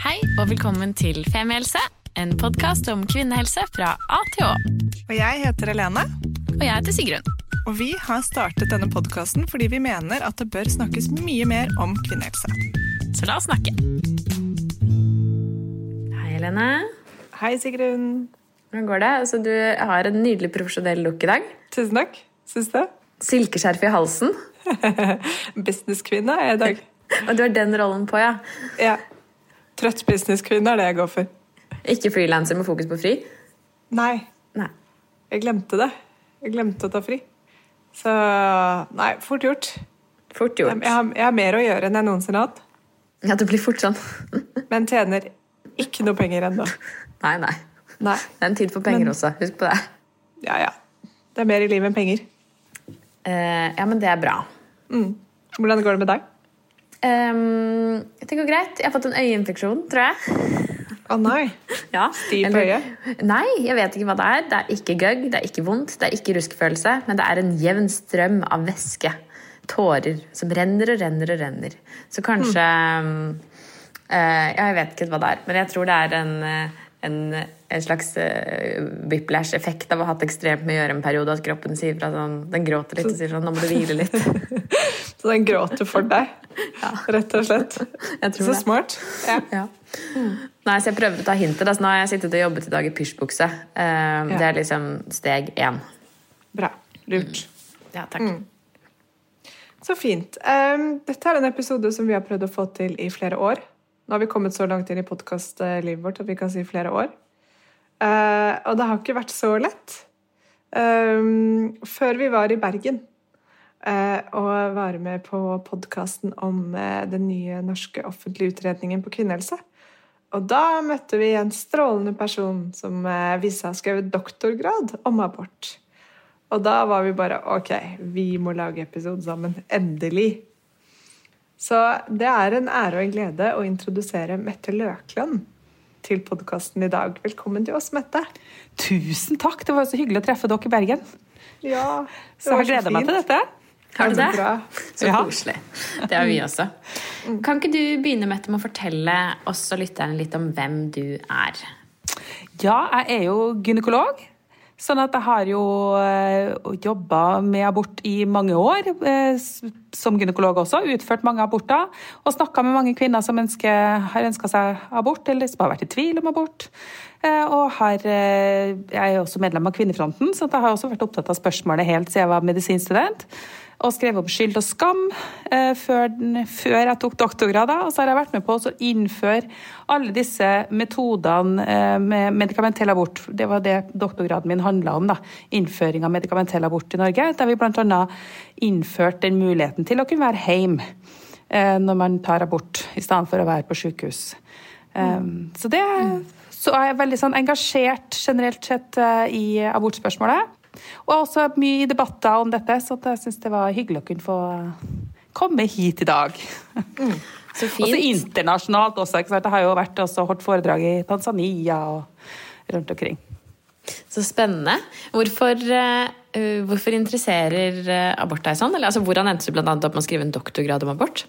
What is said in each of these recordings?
Hei og velkommen til Femihelse, en podkast om kvinnehelse fra A til Å. Og jeg heter Helene. Og jeg heter Sigrun. Og vi har startet denne podkasten fordi vi mener at det bør snakkes mye mer om kvinnehelse. Så la oss snakke. Hei, Helene. Hei, Sigrun. Hvordan går det? Altså, du har en nydelig profesjonell look i dag. Tusen takk. Syns du? Silkeskjerf i halsen. Businesskvinne er jeg i dag. Og du har den rollen på, ja. Ja. Trøtt businesskvinne er det jeg går for. Ikke frilanser med fokus på fri? Nei, Nei. jeg glemte det. Jeg glemte å ta fri. Så nei, fort gjort. Fort gjort. jeg, har, jeg har mer å gjøre enn jeg noensinne har hatt. Ja, det blir fort sånn. Men tjener ikke noe penger ennå. Nei, nei. Nei. Det er en tid for penger Men- også. Husk på det. Ja, ja. Det er mer i livet enn penger. Uh, ja, men det er bra. Mm. Hvordan går det med deg? Ehm, det går greit. Jeg har fått en øyeinfeksjon, tror jeg. Å nei. Ja. Stiv på øyet? Nei, jeg vet ikke hva det er. Det er ikke gøgg, det er ikke vondt, det er ikke ruskefølelse, men det er en jevn strøm av væske. Tårer som renner og renner og renner. Så kanskje eh, Ja, jeg vet ikke hva det er, men jeg tror det er en, eh, en, en slags uh, whiplash-effekt av å ha hatt ekstremt mye å gjøre en periode. At kroppen sier fra sånn Den gråter litt og sier sånn Nå må du hvile litt. Så den gråter for deg, rett og slett. Så det. smart. Ja. Ja. Nei, så jeg prøvde å ta hintet. Da. Så nå har jeg sittet og jobbet i dag i pysjbukse. Eh, Det er liksom steg én. Bra. Lurt. Ja, takk. Så fint. Um, dette er en episode som vi har prøvd å få til i flere år. Nå har vi kommet så langt inn i podkastlivet vårt at vi kan si flere år. Uh, og det har ikke vært så lett. Um, før vi var i Bergen uh, og var med på podkasten om uh, den nye norske offentlige utredningen på kvinnehelse. Og da møtte vi en strålende person som viste seg å ha skrevet doktorgrad om abort. Og da var vi bare OK, vi må lage episode sammen. Endelig. Så det er en ære og en glede å introdusere Mette Løkland til podkasten i dag. Velkommen til oss, Mette. Tusen takk! Det var så hyggelig å treffe dere i Bergen. Ja, det Så jeg gleder meg til dette. Har du det? så. Så Ja. koselig. Det har vi også. Kan ikke du begynne Mette, med å fortelle oss og lytterne litt om hvem du er? Ja, jeg er jo gynekolog. Sånn at jeg har jo jobba med abort i mange år, eh, som gynekolog også. Utført mange aborter. Og snakka med mange kvinner som ønsker, har ønska seg abort, eller som har vært i tvil om abort. Eh, Og har, eh, jeg er også medlem av Kvinnefronten, så jeg har også vært opptatt av spørsmålet helt siden jeg var medisinstudent. Og skrev om skyld og skam eh, før, før jeg tok doktorgrad. Og så har jeg vært med på å innføre alle disse metodene med medikamentell abort. Det var det doktorgraden min handla om. da, Innføring av medikamentell abort i Norge. Der vi bl.a. innførte den muligheten til å kunne være hjemme eh, når man tar abort, i stedet for å være på sykehus. Um, så det så er jeg veldig sånn engasjert generelt sett eh, i abortspørsmålet. Og også mye i debatter om dette, så jeg syns det var hyggelig å kunne få komme hit i dag. Så fint. Også internasjonalt også. ikke sant? Jeg har jo vært også holdt foredrag i Tanzania og rundt omkring. Så spennende. Hvorfor, uh, hvorfor interesserer eh, abort deg sånn? Eller, altså, hvordan endte du annet opp med å skrive en doktorgrad om abort?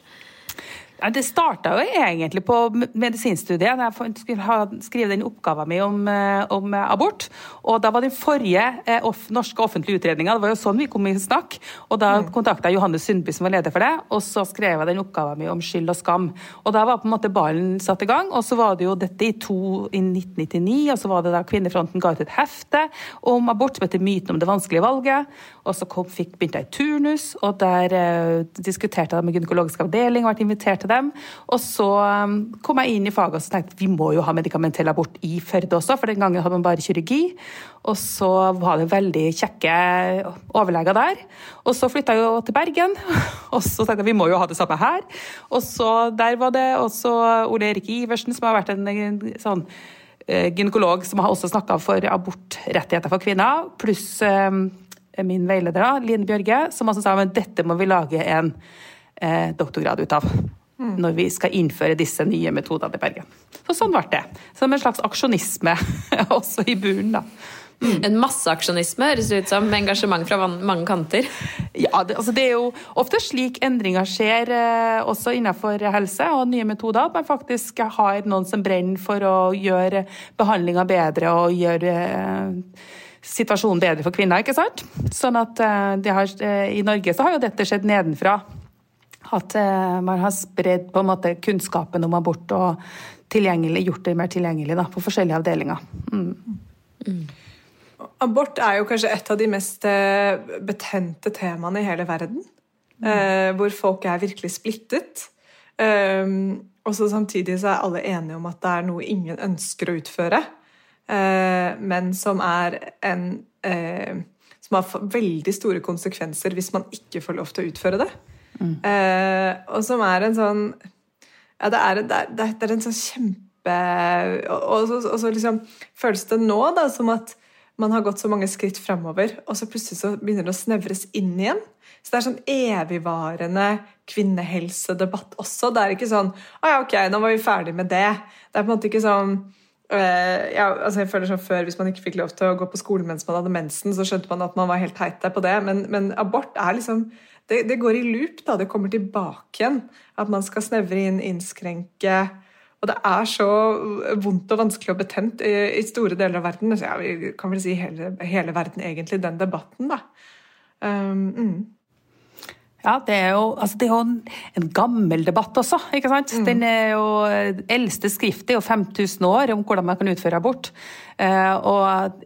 Det starta jo egentlig på medisinstudiet. da jeg skulle ha skrive den oppgaven min om, eh, om abort. Og da var den forrige eh, off, norske offentlige utredninga, det var jo sånn vi kom i snakk. Og da kontakta jeg Johannes Sundby som var leder for det, og så skrev jeg den oppgaven min om skyld og skam. Og da var på en måte ballen satt i gang, og så var det jo dette i, to, i 1999, og så var det da Kvinnefronten ga ut et hefte om abort som heter Myten om det vanskelige valget. Og så kom, fikk, begynte jeg i turnus, og der eh, diskuterte jeg med gynekologisk avdeling og ble invitert til dem. Og så um, kom jeg inn i faget og tenkte vi må jo ha medikamentell abort i Førde også, for den gangen hadde man bare kirurgi. Og så var det veldig kjekke overleger der. Og så flytta jeg jo til Bergen, og så tenkte jeg vi må jo ha det samme her. Og så der var det også Ole Erik Iversen, som har vært en, sånn eh, gynekolog som har også snakka for abortrettigheter for kvinner, pluss eh, min veileder Line Bjørge, som også sa at dette må vi lage en eh, doktorgrad ut av. Når vi skal innføre disse nye metodene i Bergen. Så sånn ble det. Som en slags aksjonisme også i buren, da. Mm. En masseaksjonisme høres ut som med engasjement fra mange kanter. Ja, det, altså det er jo ofte slik endringer skjer eh, også innenfor helse og nye metoder. At man faktisk har noen som brenner for å gjøre behandlinga bedre og gjøre eh, situasjonen bedre for kvinner. ikke sant? Sånn at eh, har, I Norge så har jo dette skjedd nedenfra. At eh, man har spredd på en måte kunnskapen om abort og gjort det mer tilgjengelig da, på forskjellige avdelinger. Mm. Mm. Abort er jo kanskje et av de mest eh, betente temaene i hele verden. Mm. Eh, hvor folk er virkelig splittet. Um, og så samtidig så er alle enige om at det er noe ingen ønsker å utføre. Men som er en Som har veldig store konsekvenser hvis man ikke får lov til å utføre det. Mm. Uh, og som er en sånn Ja, det er, det er, det er en sånn kjempe Og, så liksom føles det nå da som at man har gått så mange skritt framover, og så plutselig så begynner det å snevres inn igjen. Så det er sånn evigvarende kvinnehelsedebatt også. Det er ikke sånn 'Å ja, ok, nå var vi ferdig med det'. Det er på en måte ikke sånn øh, ja, altså jeg føler sånn Før, hvis man ikke fikk lov til å gå på skolen mens man hadde mensen, så skjønte man at man var helt teit på det, men, men abort er liksom det, det, går i loop. da, Det kommer tilbake igjen. At man skal snevre inn, innskrenke og det er så vondt og vanskelig og betent i, i store deler av verden. Så ja, vi kan vel si hele, hele verden, egentlig, den debatten, da. Um, mm. Ja, det er, jo, altså det er jo en, en, gammel debatt også. ikke sant? Mm. Den er jo, eldste skriftet er jo 5000 år om hvordan man kan utføre abort. Eh, og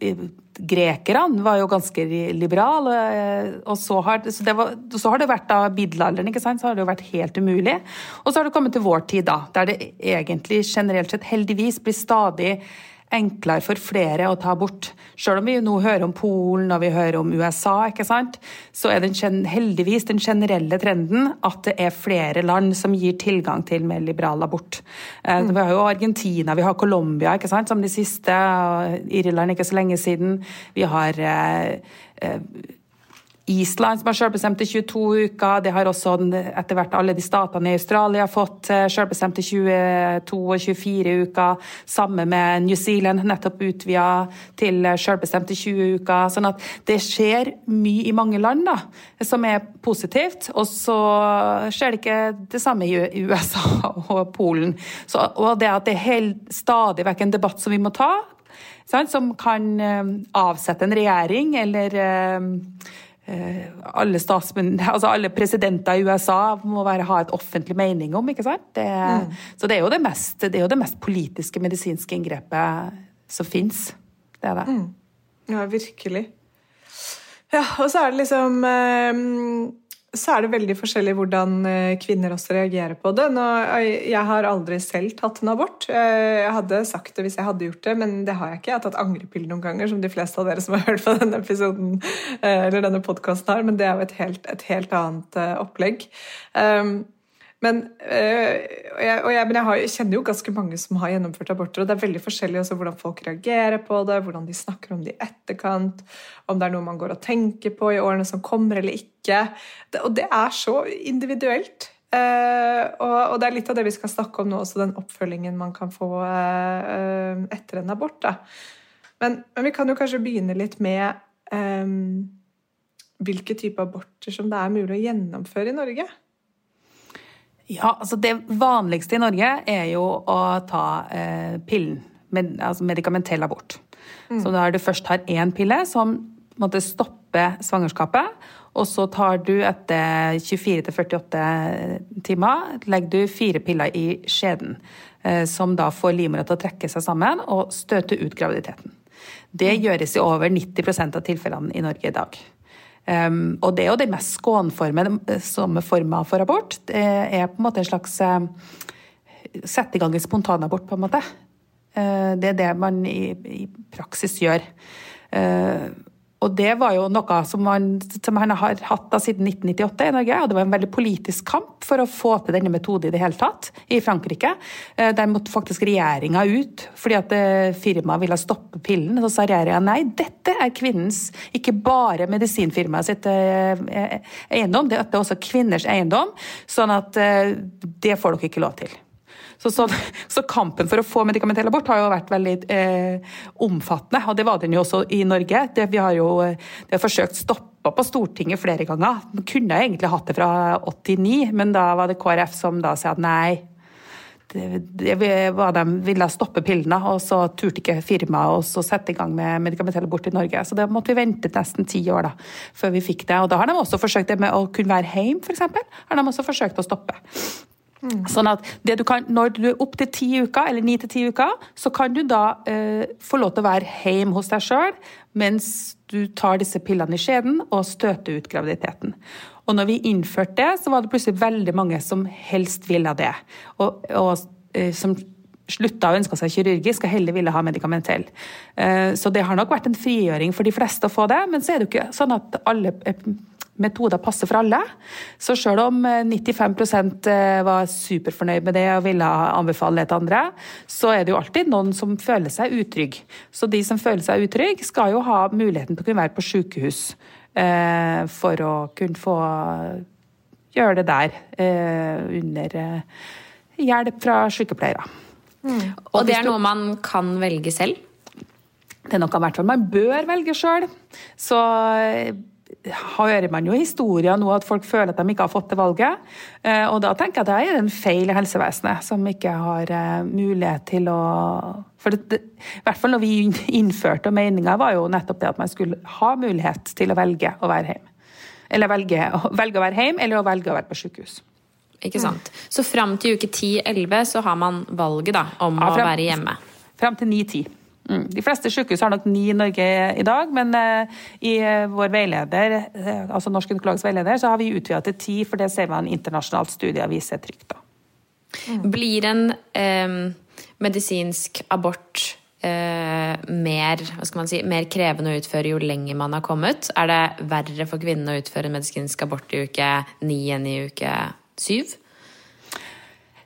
grekerne var jo ganske liberale. Eh, og så har, så var, så har det vært da middelalderen, ikke sant? så har det jo vært helt umulig. Og så har det kommet til vår tid, da, der det egentlig generelt sett heldigvis blir stadig enklere for flere å ta bort. Selv om vi nå hører om Polen og vi hører om USA, ikke sant? så er den heldigvis den generelle trenden at det er flere land som gir tilgang til mer liberal abort. Eh, mm. Vi har jo Argentina, vi har Colombia ikke sant? som de siste, Irland ikke så lenge siden. Vi har eh, eh, Island som har selvbestemt til 22 uker. Det har også etter hvert alle de statene i Australia fått eh, selvbestemt til 22 og 24 uker. Samme med New Zealand, nettopp utvida til selvbestemt til 20 uker. Sånn at det skjer mye i mange land da, som er positivt. Og så skjer det ikke det samme i USA og Polen. Så, og det at det er stadig vekk en debatt som vi må ta, som kan eh, avsette en regjering eller eh, Eh, alle, altså alle, presidenter i USA må være, ha et offentlig mening om. ikke sant? Det, mm. Så det er, det, mest, det er jo det mest politiske medisinske inngrepet som fins. Det er det. Mm. Ja, virkelig. Ja, og så er det liksom um så er det veldig forskjellig hvordan eh, kvinner også reagerer på det. Nå, jeg har aldri selv tatt en abort. Eh, jeg hadde sagt det hvis jeg hadde gjort det, men det har jeg ikke. Jeg har tatt angrepille noen ganger, som de fleste av dere som har hørt på denne episoden eh, eller denne podkasten har, men det er jo et helt, et helt annet opplegg. Um, men, øh, jeg, jeg, men jeg, har, jeg, kjenner jo ganske mange som har gjennomført aborter, og det er veldig forskjellig også hvordan folk reagerer på det, hvordan de snakker om det i etterkant, om det er noe man går og tenker på i årene som kommer eller ikke. Det, og det er så individuelt. Uh, og, og, det er litt av det vi skal snakke om nå, også den oppfølgingen man kan få uh, etter en abort. Da. Men, men, vi kan jo kanskje begynne litt med um, hvilke type aborter som det er mulig å gjennomføre i Norge. Ja, altså Det vanligste i Norge er jo å ta eh, pillen, med, altså medikamentell abort. Mm. Så er du først har én pille som måtte stoppe svangerskapet. Og så tar du etter 24-48 timer legger du fire piller i skjeden. Eh, som da får livmora til å trekke seg sammen og støte ut graviditeten. Det mm. gjøres i over 90% av tilfellene i Norge i dag. Um, og det er jo den mest skånforme forma for abort. Det er på en måte en slags uh, Sette i gang en spontanabort, på en måte. Uh, det er det man i, i praksis gjør. Uh, og det var jo noe som man, som han har hatt da siden 1998 i Norge. Og det var en veldig politisk kamp for å få til denne metoden i det hele tatt i Frankrike. Eh, der måtte faktisk regjeringa ut fordi at eh, firmaet ville stoppe pillen. Så sa regjeringa nei, dette er kvinnens, ikke bare medisinfirmaet sitt eh, eiendom, det er også kvinners eiendom. Sånn at det får dere ikke lov til. Så, så, så, kampen for å få medikamentell abort har jo vært veldig eh, omfattende, og det var den jo også i Norge. Det, vi har jo det har forsøkt stoppa på Stortinget flere ganger. Man kunne egentlig hatt det fra 89, men da var det KrF som da sa nei. Det, det de ville stoppe pillene, og så turte ikke firmaet å sette i gang med medikamentell abort i Norge. Så da måtte vi vente nesten ti år da, før vi fikk det. Og da har de også forsøkt det med å kunne være hjemme, f.eks. Har de også forsøkt å stoppe. Mm. Sånn at du kan, Når du er opptil ti uker, eller ni til ti uker, så kan du da eh, få lov til å være hjemme hos deg sjøl mens du tar disse pillene i skjeden og støter ut graviditeten. Og når vi innførte det, så var det plutselig veldig mange som helst ville det. Og, og eh, som slutta å ønske seg kirurgisk og heller ville ha medikamentell. Eh, så det har nok vært en frigjøring for de fleste å få det, men så er det jo ikke sånn at alle eh, metoder passer for alle. Så selv om 95 eh, eh, var superfornøyd med det og ville anbefale det til andre, så er det jo alltid noen som føler seg utrygg. Så de som føler seg utrygge, skal jo ha muligheten til å kunne være på sykehus eh, for å kunne få gjøre det der eh, under eh, hjelp fra sykepleiere. Mm. Og, og det er noe man kan velge selv? Det er noe hvert fall man bør velge sjøl. Så hører man jo historier nå at folk føler at de ikke har fått det valget. Eh, og da tenker jeg at det er en feil i helsevesenet, som ikke har eh, mulighet til å For det, i hvert fall når vi innførte meninga, var jo nettopp det at man skulle ha mulighet til å velge å være hjemme. Eller velge, velge å være hjemme, eller å velge å være på sykehus. Ikke sant. Mm. Så fram til uke 10-11 så har man valget da, om ja, frem, å være hjemme? Fram til 9-10. Mm. De fleste sykehus har nok ni i Norge i dag, men uh, i uh, vår veileder, uh, altså Norsk gynekologisk veileder, så har vi utvida til ti, for det ser man internasjonalt studier viser trygt. da. Mm. Blir en medisinsk abort mer, skal man si, mer krevende å utføre jo lenger man har kommet? Er det verre for kvinnen å utføre en medisinsk abort i uke ni enn i uke syv?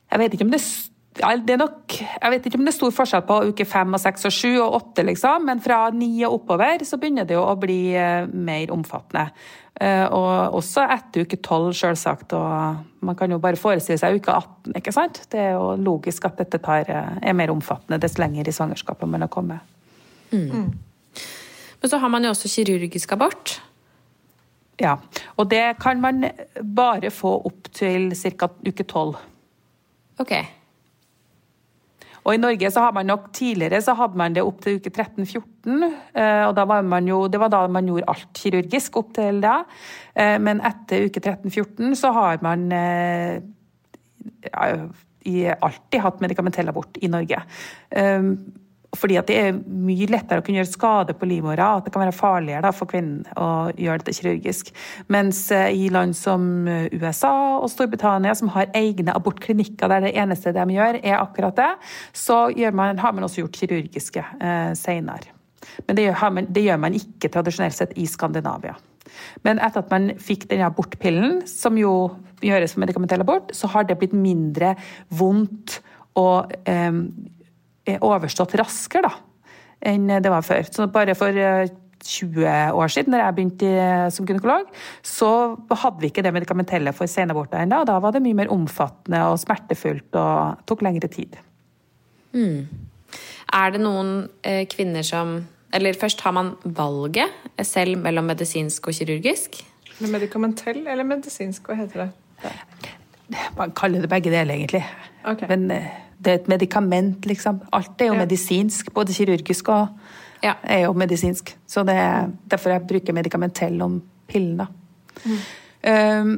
Jeg vet ikke om det ja, det er nok Jeg vet ikke om det er stor forskjell på uke fem og seks og sju og åtte, liksom, men fra ni og oppover så begynner det jo å bli uh, mer omfattende. Uh, og også etter uke tolv, selvsagt. Og man kan jo bare forestille seg uke 18, ikke sant. Det er jo logisk at dette tar, uh, er mer omfattende dess lenger i svangerskapet man har kommet. Mm. Mm. Men så har man jo også kirurgisk abort. Ja, og det kan man bare få opp til ca. uke tolv. Okay. Og i Norge så har man nok tidligere så hadde man det opp til uke 13-14. Eh, og da var man jo, Det var da man gjorde alt kirurgisk opp til da. Eh, men etter uke 13-14 så har man ja, alltid hatt medikamentell abort i Norge. Fordi det er mye lettere å kunne gjøre skade på livmora, at det kan være farligere da, for kvinnen å gjøre dette kirurgisk. Mens eh, i land som eh, USA og Storbritannia, som har egne abortklinikker der det eneste de gjør, er akkurat det, så man, har man også gjort kirurgiske eh, senere. Men det gjør, man, det gjør man ikke tradisjonelt sett i Skandinavia. Men etter at man fikk denne abortpillen, som jo gjøres for medikamentell abort, så har det blitt mindre vondt og eh, overstått raskere da, enn det var før. Så bare for 20 eh, år siden, da jeg begynte som gynekolog, så hadde vi ikke det medikamentellet for senaborter ennå. Da var det mye mer omfattende og smertefullt og tok lengre tid. Mm. Er det noen eh, kvinner som Eller først, har man valget selv mellom medisinsk og kirurgisk? Medikamentell eller medisinsk, hva heter det? Man kaller det begge deler, egentlig. Okay. Men eh, det er et medikament, liksom. Alt er jo ja. medisinsk. Både kirurgisk og ja. er jo medisinsk. Så det er derfor jeg bruker medikamentell om pillene. Mm. Um,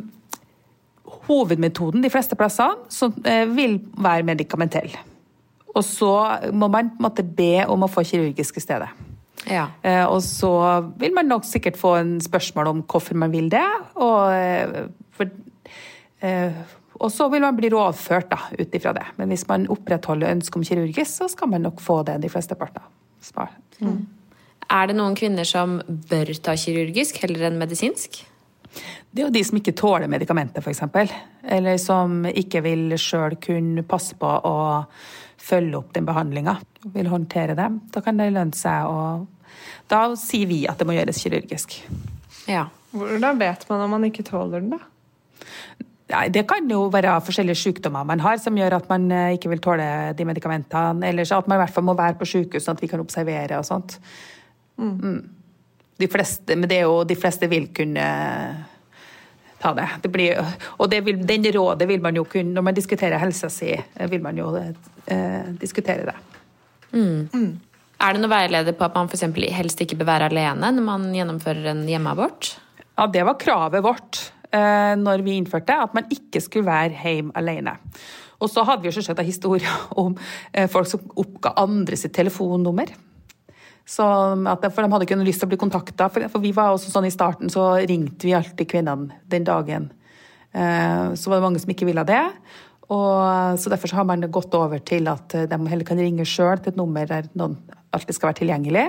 hovedmetoden de fleste plasser så, uh, vil være medikamentell. Og så må man måtte be om å få kirurgisk i stedet. Ja. Uh, og så vil man nok sikkert få en spørsmål om hvorfor man vil det. Og uh, for og så vil man bli rådført da, ut ifra det. Men hvis man opprettholder ønsket om kirurgisk, så skal man nok få det de fleste parter. Mm. Er det noen kvinner som bør ta kirurgisk heller enn medisinsk? Det er jo de som ikke tåler medikamenter, f.eks. Eller som ikke vil sjøl kunne passe på å følge opp den behandlinga. Vil håndtere det. Da kan det lønne seg å Da sier vi at det må gjøres kirurgisk. Ja. Hvordan vet man om man ikke tåler den, da? Ja, det kan jo være forskjellige sykdommer man har som gjør at man eh, ikke vil tåle de medikamentene. Eller så at man i hvert fall må være på sykehus sånn at vi kan observere og sånt. Mm. De fleste, men det er jo, de fleste vil kunne ta det. det blir, og det vil, den rådet vil man jo kunne Når man diskuterer helsa si, vil man jo eh, diskutere det. Mm. Mm. Er det noe veileder på at man for helst ikke bør være alene når man gjennomfører en hjemmeabort? Ja, det var kravet vårt eh, når vi innførte at man ikke skulle være hjemme alene. Og så hadde vi jo selvsagt en historie om eh, folk som oppga andre sitt telefonnummer. At, for de hadde ikke noe lyst til å bli kontakta. For, for, vi var også sånn i starten, så ringte vi alltid kvinnene den dagen. Eh, så var det mange som ikke ville det. Og, så Derfor så har man gått over til at de heller kan ringe sjøl til et nummer der noen alltid skal være tilgjengelig.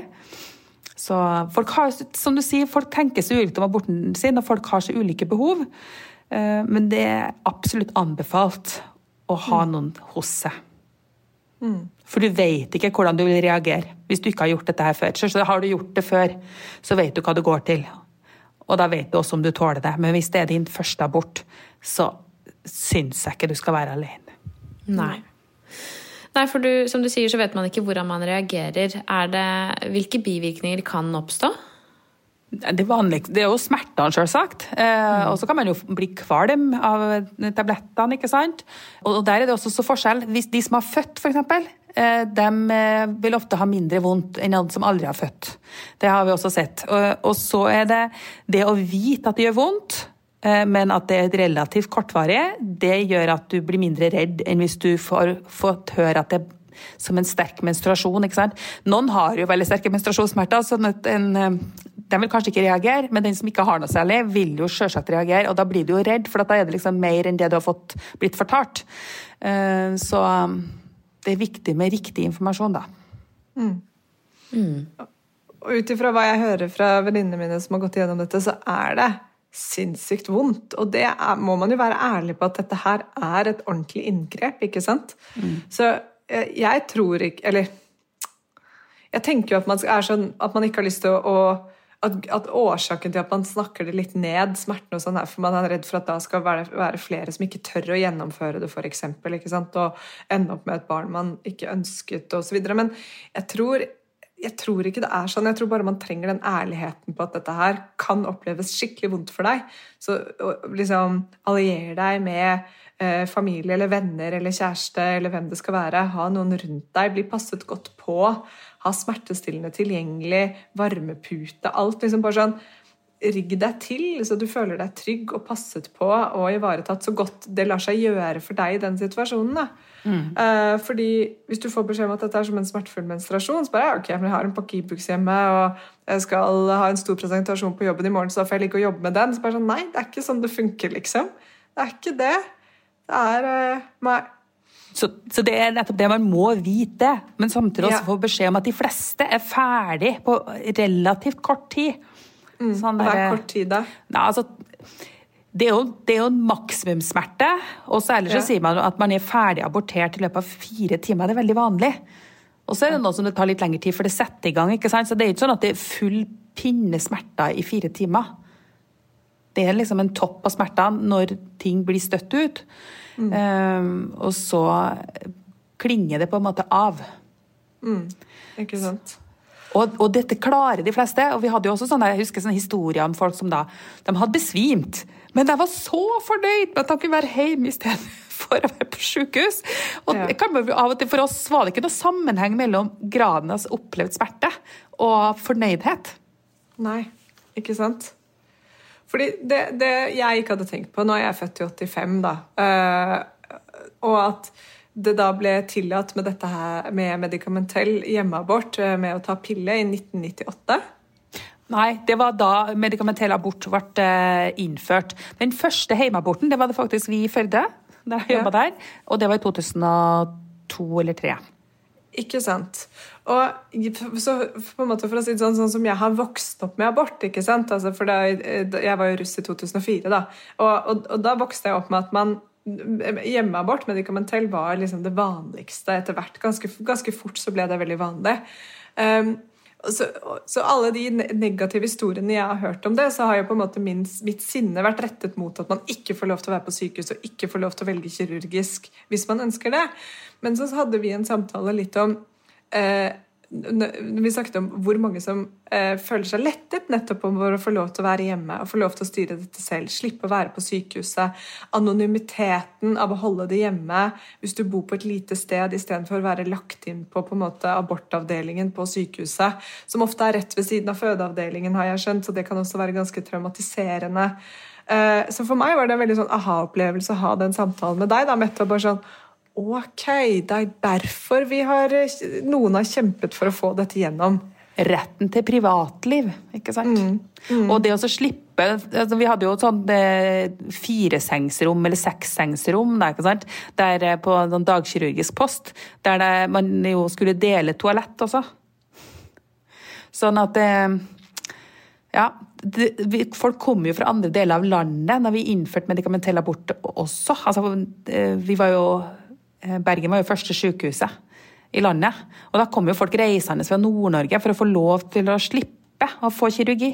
Så folk har, som du sier, folk tenker seg ulikt om aborten sin, og folk har så ulike behov. Eh, men det er absolutt anbefalt å ha mm. noen hos seg. Mm. For du vet ikke hvordan du vil reagere hvis du ikke har gjort dette her før. Så har du gjort det før, så vet du hva det går til. Og da vet du også om du tåler det. Men hvis det er din første abort, så syns jeg ikke du skal være alene. Nei. Nei, for du, som du sier, så vet man ikke hvordan man reagerer. Er det, hvilke bivirkninger kan oppstå? Det, vanligste, det er jo smertene, selvsagt. Eh, mm. Og så kan man jo bli kvalm av tablettene, ikke sant. Og der er det også så forskjell. Hvis de som har født, f.eks., eh, de eh, vil ofte ha mindre vondt enn de som aldri har født. Det har vi også sett. Og, og så er det det å vite at det gjør vondt men at det er relativt kortvarig, det gjør at du blir mindre redd enn hvis du får fått høre at det er som en sterk menstruasjon. ikke sant? Noen har jo veldig sterke menstruasjonssmerter, så en, eh, de vil kanskje ikke reagere, men den som ikke har noe særlig, vil jo selvsagt reagere, og da blir du jo redd, for da er det liksom mer enn det du har fått blitt fortalt. Eh, så det er viktig med riktig informasjon, da. Mm. Mm. Og ut ifra hva jeg hører fra venninnene mine som har gått igjennom dette, så er det sinnssykt vondt. Og det er, må man jo være ærlig på at dette her er et ordentlig inngrep, ikke sant? Mm. Så jeg, eh, tror ikke Eller jeg tenker jo at man, sånn, at man ikke har lyst til å, å at, at, årsaken til at man snakker det litt ned, smerten og sånn, er for man er redd for at da skal være, være flere som ikke tør å gjennomføre det, f.eks. Og ende opp med et barn man ikke ønsket, osv. Men jeg tror jeg tror ikke det er sånn. Jeg tror bare man trenger den ærligheten på at dette her kan oppleves skikkelig vondt for deg. Så liksom allier deg med eh, familie eller venner eller kjæreste eller hvem det skal være. Ha noen rundt deg. Bli passet godt på. Ha smertestillende tilgjengelig. Varmepute. Alt liksom bare sånn rigg deg til, så du føler deg trygg og passet på og ivaretatt så godt det lar seg gjøre for deg i den situasjonen. da. Mm. Uh, fordi Hvis du får beskjed om at dette er som en smertefull menstruasjon, så bare ok, men jeg har en pakke Ibux hjemme, og jeg skal ha en stor presentasjon på jobben i morgen, så da får jeg ligge og jobbe med den. Så bare sånn, Nei, det er ikke sånn det funker, liksom. Det er ikke det. Det er uh, Nei. Så, så, det er nettopp det man må vite, men samtidig også ja. få beskjed om at de fleste er ferdig på relativt kort tid. Mm. Sånn Hva er kort tid, da? Nei, altså det er, jo, det er jo en maksimumssmerte. Og så ellers ja. så sier man at man er ferdig abortert i løpet av fire timer. Det er veldig vanlig. Og så er det noe som det tar litt lengre tid, for det setter i gang. ikke sant? Så det er ikke sånn at det er full pinne smerter i fire timer. Det er liksom en topp av smertene når ting blir støtt ut. Mm. Um, og så klinger det på en måte av. Mm. Ikke sant. Og, og, dette klarer de fleste. Og vi hadde jo også sånne, jeg husker sånne historier om folk som da de hadde besvimt. Men de var så fornøyd med at de kunne være hjemme istedenfor å være på sykehus. Og ja. av og til For oss var det ikke noe sammenheng mellom graden av opplevd smerte og fornøydhet. Nei, ikke sant? Fordi det, det, jeg ikke hadde tenkt på Nå er jeg født i 85, da. Uh, og at det da ble tillatt med dette her med medikamentell hjemmeabort uh, med å ta pille i 1998. Nei, det var da medikamentell abort ble eh, innført. Den første hjemmeaborten det var det faktisk vi i Førde, der jeg jobba ja. der. Og det var i 2002 eller 2003. Ikke sant. Og så på en måte for å si det sånn, sånn som jeg har vokst opp med abort ikke sant? Altså, for da, Jeg var jo russ i 2004, da. Og, og, og, da vokste jeg opp med at man Hjemmeabort, medikamentell, var liksom det vanligste etter hvert. Ganske, ganske fort så ble det veldig vanlig. Um, så, så, alle de negative historiene jeg har hørt om det, så har jo på en måte min, mitt sinne vært rettet mot at man ikke får lov til å være på sykehus og ikke får lov til å velge kirurgisk hvis man ønsker det. Men så hadde vi en samtale litt om eh, vi snakket om hvor mange som eh, føler seg lettet nettopp over å få lov til å være hjemme og få lov til å styre dette selv, slippe å være på sykehuset. Anonymiteten av å holde det hjemme hvis du bor på et lite sted istedenfor å være lagt inn på, på måte, abortavdelingen på sykehuset, som ofte er rett ved siden av fødeavdelingen, har jeg skjønt, så det kan også være ganske traumatiserende. Eh, så for meg var det en veldig sånn aha-opplevelse å ha den samtalen med deg. da, Mette, bare sånn Ok, det er derfor vi har, noen har kjempet for å få dette gjennom. Retten til privatliv, ikke sant. Mm, mm. Og det å slippe altså Vi hadde jo sånn eh, firesengsrom eller sekssengsrom der, ikke sant? der eh, på en dagkirurgisk post, der det, man jo skulle dele toalett også. Sånn at eh, Ja. Det, vi, folk kommer jo fra andre deler av landet når vi innførte medikamentell abort også. Altså, vi var jo Eh, Bergen var jo første sykehuset i landet. Og da kom jo folk reisende fra Nord-Norge for å få lov til å slippe å få kirurgi.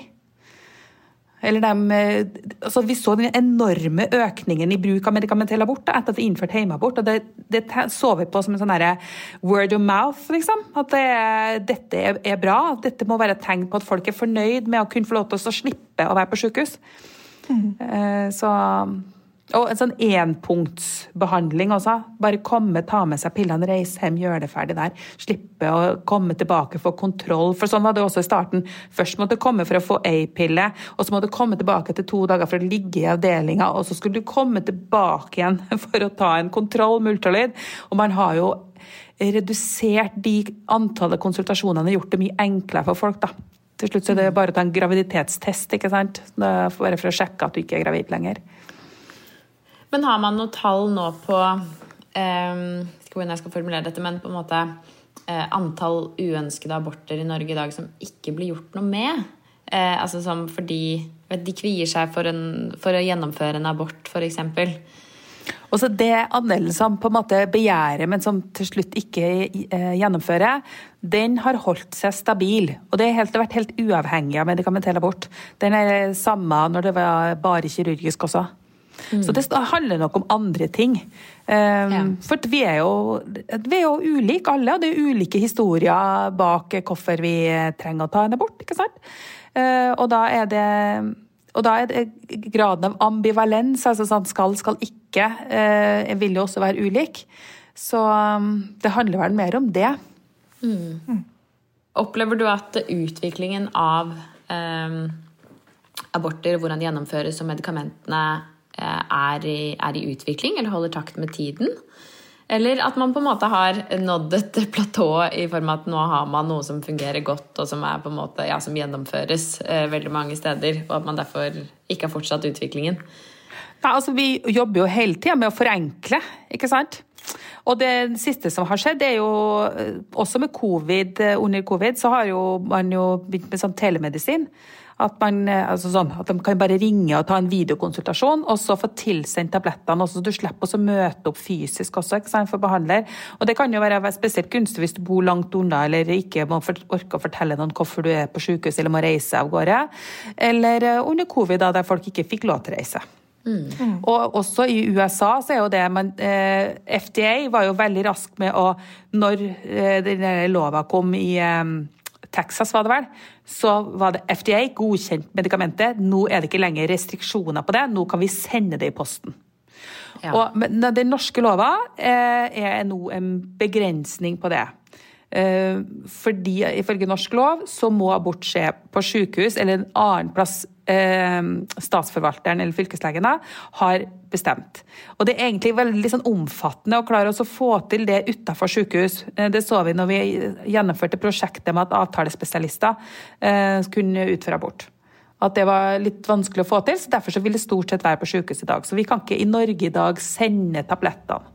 Eller de, eh, altså vi så den enorme økningen i bruk av medikamentell abort da, etter at vi innførte hjemmeabort. og Det, det så vi på som en sånn word of mouth. liksom. At det, dette er, er, bra. Dette må være et tegn på at folk er fornøyd med å kunne få lov til å slippe å være på sykehus. Mm. Så og en sånn enpunktsbehandling også. Bare komme, ta med seg pillene, reise hjem, gjøre det ferdig der. Slippe å komme tilbake, for kontroll. For sånn var det også i starten. Først måtte du komme for å få ei pille, og så måtte du komme tilbake til to dager for å ligge i avdelinga, og så skulle du komme tilbake igjen for å ta en kontroll med ultralyd. Og man har jo redusert de antallet konsultasjonene gjort det mye enklere for folk, da. Til slutt så er det bare å ta en graviditetstest, ikke sant. Bare for å sjekke at du ikke er gravid lenger. Men har man noe tall nå på um, hvordan jeg skal formulere dette, men på en måte eh, antall uønskede aborter i Norge i dag som ikke blir gjort noe med? Eh, altså som fordi vet, de kvier seg for, en, for, å gjennomføre en abort, f.eks. Og så Det andelen som på en måte begjærer, men som til slutt ikke eh, gjennomfører, den har holdt seg stabil. Og det har vært helt uavhengig av medikamentell abort. Den er samme når det var bare kirurgisk også. Mm. Så det handler nok om andre ting. Um, ja. For vi er, jo, vi er jo ulike alle, og det er ulike historier bak hvorfor vi trenger å ta en abort. ikke sant? Uh, og da er det og da er det graden av ambivalens, altså sånn skal, skal ikke, eh, vil jo også være ulik. Så um, det handler vel mer om det. Mm. Mm. Opplever du at utviklingen av eh, aborter, hvordan de gjennomføres og medikamentene er i, er i, utvikling eller holder takt med tiden. Eller at man på en måte har nådd et platå i form av at nå har man noe som fungerer godt, og som, måte, ja, som gjennomføres eh, veldig mange steder, og at man derfor ikke har fortsatt utviklingen. Nei, altså Vi jobber jo hele tida med å forenkle, ikke sant? Og det siste som har skjedd, er jo eh, også med covid, eh, under covid, så har jo man jo begynt med sånn telemedisin. At, man, eh, altså sånn, at de kan bare ringe og ta en videokonsultasjon, og så få tilsendt tablettene. så Du slipper å møte opp fysisk også ikke sant, for behandler. Og Det kan jo være spesielt gunstig hvis du bor langt unna eller ikke må orke å fortelle noen hvorfor du er på sykehus eller må reise av gårde. Eller under covid, da, der folk ikke fikk lov til å reise. Mm. Og også i USA så er jo det men eh, FDA var jo veldig rask med å Når eh, denne lova kom i eh, Texas, var det vel, så var det FDA godkjent medikamentet. Nå er det ikke lenger restriksjoner på det, nå kan vi sende det i posten. Ja. Og, men den norske lova eh, er nå en begrensning på det. Eh, fordi ifølge norsk lov så må abort skje på sykehus eller en annen plass eh, statsforvalteren eller fylkeslegen har bestemt. Og Det er egentlig veldig sånn omfattende å klare å få til det utenfor sykehus. Eh, det så vi når vi gjennomførte prosjektet med at avtalespesialister kunne utføre abort at det var litt vanskelig å få til, så derfor så vil det stort sett være på sykehus i dag. Så vi kan ikke i Norge i dag sende tablettene.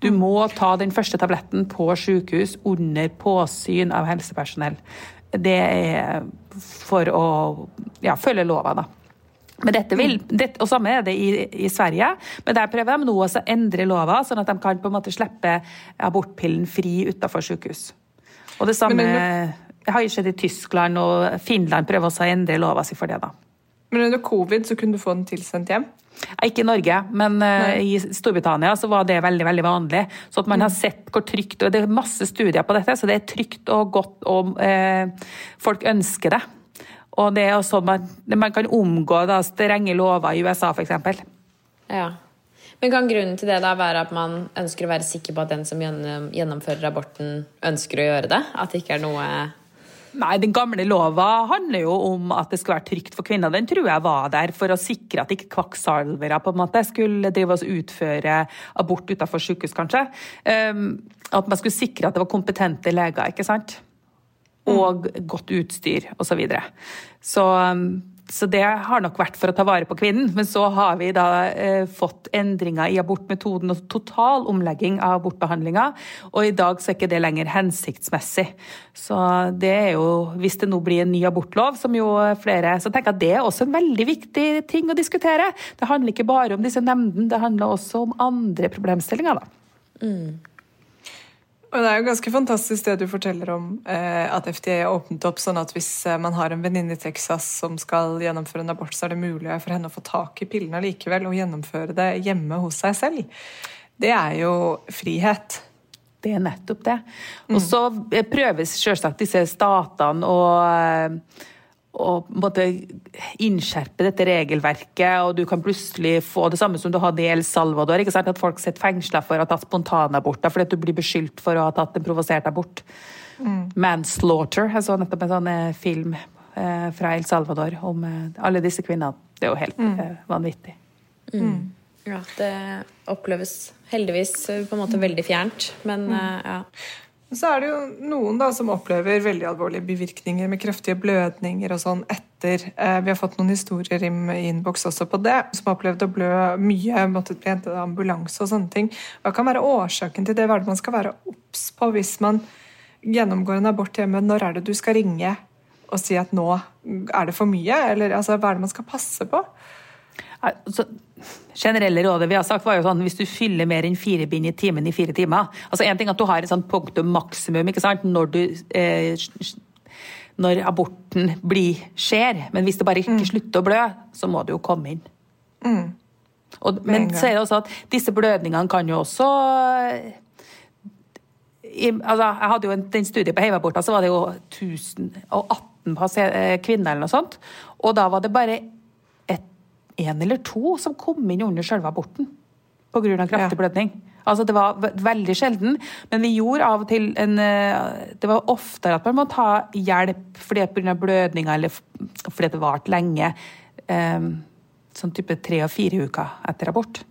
Du må ta den første tabletten på sykehus under påsyn av helsepersonell. Det er for å ja, følge lova, da. Men dette vil, det, og Samme er det i, i, Sverige, men der prøver de nå å endre lova, sånn at de kan på en måte slippe abortpillen fri utenfor sykehus. Og det samme men, Jeg har sett i Tyskland og Finland prøver også å endre lova si for det. da. Men under covid så kunne du få den tilsendt hjem? Ikke i Norge, men uh, i Storbritannia så var det veldig veldig vanlig. Så at man har sett hvor trygt og Det er masse studier på dette, så det er trygt og godt, og uh, folk ønsker det. Og det er også man, man kan omgå da, strenge lover i USA, f.eks. Ja. Men kan grunnen til det da være at man ønsker å være sikker på at den som gjennomfører aborten, ønsker å gjøre det? At det ikke er noe Nei, den gamle lova handler jo om at det skal være trygt for kvinner. Den tror jeg var der for å sikre at ikke kvakksalvere på en måte skulle drive oss utføre abort utenfor sykehus, kanskje. Um, at man skulle sikre at det var kompetente leger, ikke sant. Og godt utstyr, osv. Så, videre. så um, så det har nok vært for å ta vare på kvinnen. Men så har vi da eh, fått endringer i abortmetoden og total omlegging av abortbehandlinga. Og i dag så er ikke det lenger hensiktsmessig. Så det er jo, hvis det nå blir en ny abortlov, som jo flere Så tenker jeg at det er også en veldig viktig ting å diskutere. Det handler ikke bare om disse nemndene, det handler også om andre problemstillinger, da. Mm. Og Det er jo ganske fantastisk det du forteller om eh, at FDA har åpnet opp sånn at hvis eh, man har en venninne i Texas som skal gjennomføre en abort, så er det mulig for henne å få tak i pillene likevel og gjennomføre det hjemme hos seg selv. Det er jo frihet. Det er nettopp det. Og så prøves selvsagt disse statene å eh, og måtte innskjerpe dette regelverket, og du kan plutselig få det samme som du hadde i El Salvador. ikke sant? At folk sitter fengsla for å ha tatt spontanaborter fordi at du blir beskyldt for å ha tatt en provosert abort. Mm. Manslaughter. Jeg så nettopp en sånn eh, film eh, fra El Salvador om eh, alle disse kvinnene. Det er jo helt mm. eh, vanvittig. Mm. mm. Ja, det oppleves heldigvis på en måte veldig fjernt, men mm. eh, ja. Så er det jo noen da som opplever veldig alvorlige bivirkninger med kraftige blødninger og sånn etter. Eh, vi har fått noen historier i innboks også på det, som har opplevd å blø mye, måttet bli hentet av ambulanse og sånne ting. Hva kan være årsaken til det? Hva er det man skal være obs på hvis man gjennomgår en abort hjemme? Når er det du skal ringe og si at nå er det for mye? Eller altså, hva er det man skal passe på? Altså, generelle rådet vi har sagt var jo sånn hvis du fyller mer enn fire bind i timen i fire timer altså En ting at du har et sånt punktum maksimum ikke sant, når, du, eh, når aborten blir, skjer, men hvis det bare ikke mm. slutter å blø, så må du jo komme inn. Mm. Og, men så er det også at disse blødningene kan jo også i, altså, Jeg hadde jo en, den studien på heimeaborter, så var det jo 1018 eh, kvinner eller noe sånt. Og da var det bare én eller to som kom inn under selve aborten pga. kraftig ja. blødning. Altså Det var veldig sjelden, men vi gjorde av og til en eh, Det var oftere at man må ta hjelp fordi pga. blødninga eller fordi det varte lenge. Um, sånn type tre og fire uker etter abort.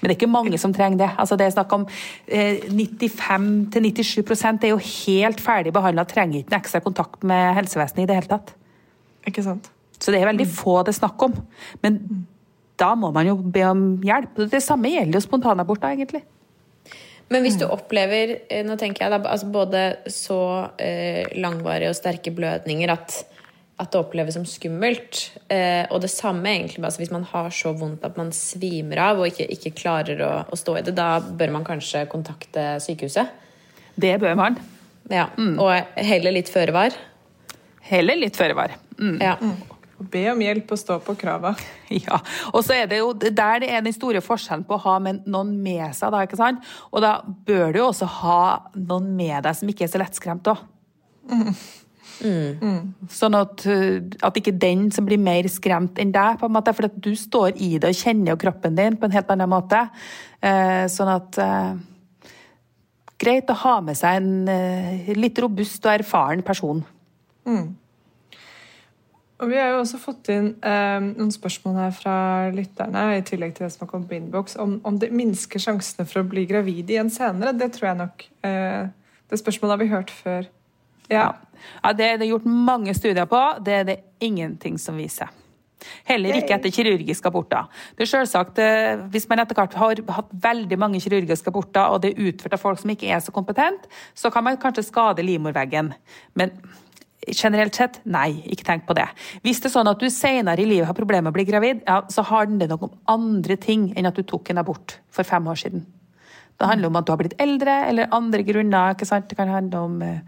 Men det er ikke mange som trenger det. Altså det er snakk om eh, 95-97% er jo helt ferdig behandla, trenger ikke en ekstra kontakt med helsevesenet i det hele tatt. Ikke sant? Så det er veldig få det er snakk om. Men da må man jo be om hjelp. Det samme gjelder jo spontanaborter, egentlig. Men hvis du opplever eh, nå tenker jeg da, altså både så eh, langvarige og sterke blødninger at, at, det oppleves som skummelt, eh, og det samme egentlig altså hvis man har så vondt at man svimer av og ikke, ikke klarer å, å, stå i det, da bør man kanskje kontakte sykehuset? Det bør man. Ja, mm. Og heller litt føre var? Heller litt føre var. Mm. Ja. Be om hjelp og stå på krava. Ja, og så er det jo der det er den store forskjellen på å ha med noen med seg, da, ikke sant? Og da bør du jo også ha noen med deg som ikke er så lettskremt òg. Mm. Mm. Sånn at, at, ikke den som blir mer skremt enn deg, på en måte, for at du står i det og kjenner jo kroppen din på en helt annen måte. Eh, sånn at eh, Greit å ha med seg en eh, litt robust og erfaren person. Mm. Og Vi har jo også fått inn eh, noen spørsmål her fra lytterne i tillegg til det som har kommet på innboks, om, om, det minsker sjansene for å bli gravid igjen senere. Det tror jeg nok eh, Det spørsmålet har vi hørt før. Ja. ja det er det gjort mange studier på. Det er det ingenting som viser. Heller ikke etter kirurgiske aborter. Det er selvsagt, eh, Hvis man etter hvert har hatt veldig mange kirurgiske aborter, og det er utført av folk som ikke er så kompetent, så kan man kanskje skade livmorveggen. Men Generelt sett, nei, ikke tenk på det. Hvis det er sånn at du senere i livet har problemer med å bli gravid, ja, så handler det nok om andre ting enn at du tok en abort for fem år siden. Det handler om at du har blitt eldre, eller andre grunner. ikke sant? Det kan handle om eh,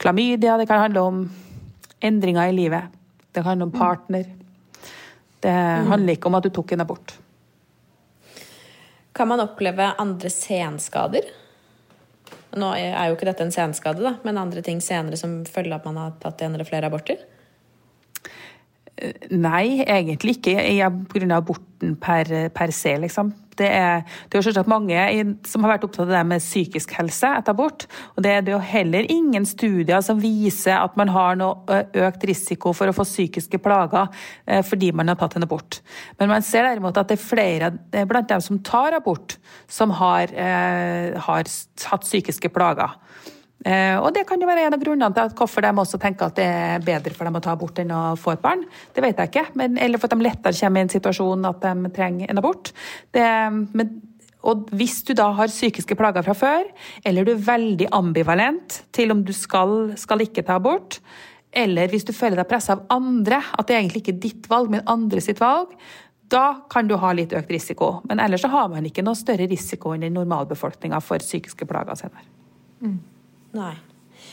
klamydia, det kan handle om endringer i livet. Det kan handle om partner. Det handler ikke om at du tok en abort. Kan man oppleve andre senskader? Nå er jo ikke dette en senskade, da, men andre ting senere som følge av at man har tatt en eller flere aborter? Nei, egentlig ikke pga. aborten per, per se, liksom. Det er, det er selvsagt mange som har vært opptatt av det med psykisk helse etter abort. Og det, det er jo heller ingen studier som viser at man har noe økt risiko for å få psykiske plager fordi man har tatt en abort. Men man ser derimot at det er flere blant dem som tar abort, som har, har hatt psykiske plager. Eh, og det kan jo være en av grunnene til at hvorfor de også tenker at det er bedre for dem å ta abort enn å få et barn. Det vet jeg ikke. Men, eller for at de lettere kommer i en situasjon at de trenger en abort. Det, men, og hvis du da har psykiske plager fra før, eller du er veldig ambivalent til om du skal, skal ikke ta abort, eller hvis du føler deg pressa av andre, at det er egentlig ikke ditt valg, men andre sitt valg, da kan du ha litt økt risiko. Men ellers så har man ikke noe større risiko enn normalbefolkninga for psykiske plager senere. Mm. Nei.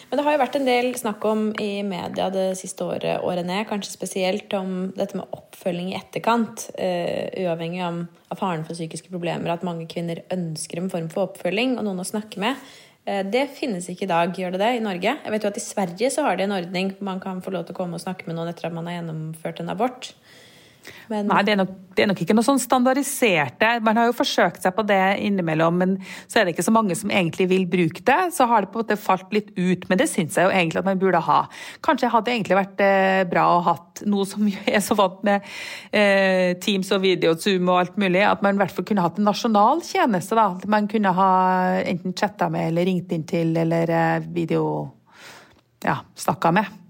Men det har jo vært en del snakk om i media det siste året, årene, kanskje spesielt om dette med oppfølging i etterkant. Uh, uavhengig av, av faren for psykiske problemer, at mange kvinner ønsker en form for oppfølging og noen å snakke med. Uh, det finnes ikke i dag, gjør det det, i Norge? Jeg vet jo at I Sverige så har de en ordning man kan få lov til å komme og snakke med noen etter at man har gjennomført en abort. Men... Nei, det er, nok, det er, nok, ikke noe sånn standardiserte. Man har jo forsøkt seg på det innimellom, men så er det ikke så mange som egentlig vil bruke det. Så har det på en måte falt litt ut, men det syns jeg jo egentlig at man burde ha. Kanskje hadde det egentlig vært eh, bra å hatt noe som er så vant med eh, Teams og video, Zoom og alt mulig, at man i hvert fall kunne hatt en nasjonal tjeneste. da. Man kunne ha enten chatta med eller ringt inn til eller eh, video ja, snakka med.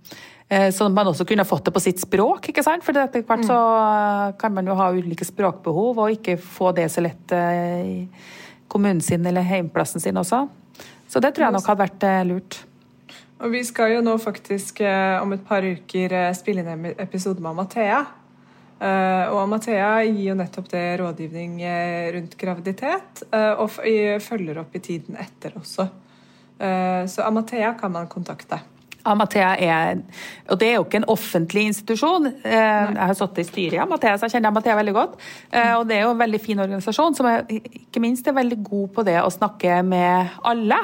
Eh, at man også kunne fått det på sitt språk. ikke sant? For etter hvert så eh, kan man jo ha ulike språkbehov og ikke få det så lett eh, i kommunen sin eller heimplassen sin også. Så det tror jeg nok hadde vært lurt. Og vi skal jo nå faktisk om et par uker spille inn en episode med Mathea. Og Mathea gir jo nettopp det rådgivning rundt graviditet, og følger opp i tiden etter også. Så Amathea kan man kontakte. Amathea er Og det er jo ikke en offentlig institusjon. Eh, jeg har sittet i styret i Amathea, så jeg kjenner Amathea veldig godt. Eh, og det er jo en veldig fin organisasjon som er, ikke minst er veldig god på det å snakke med alle.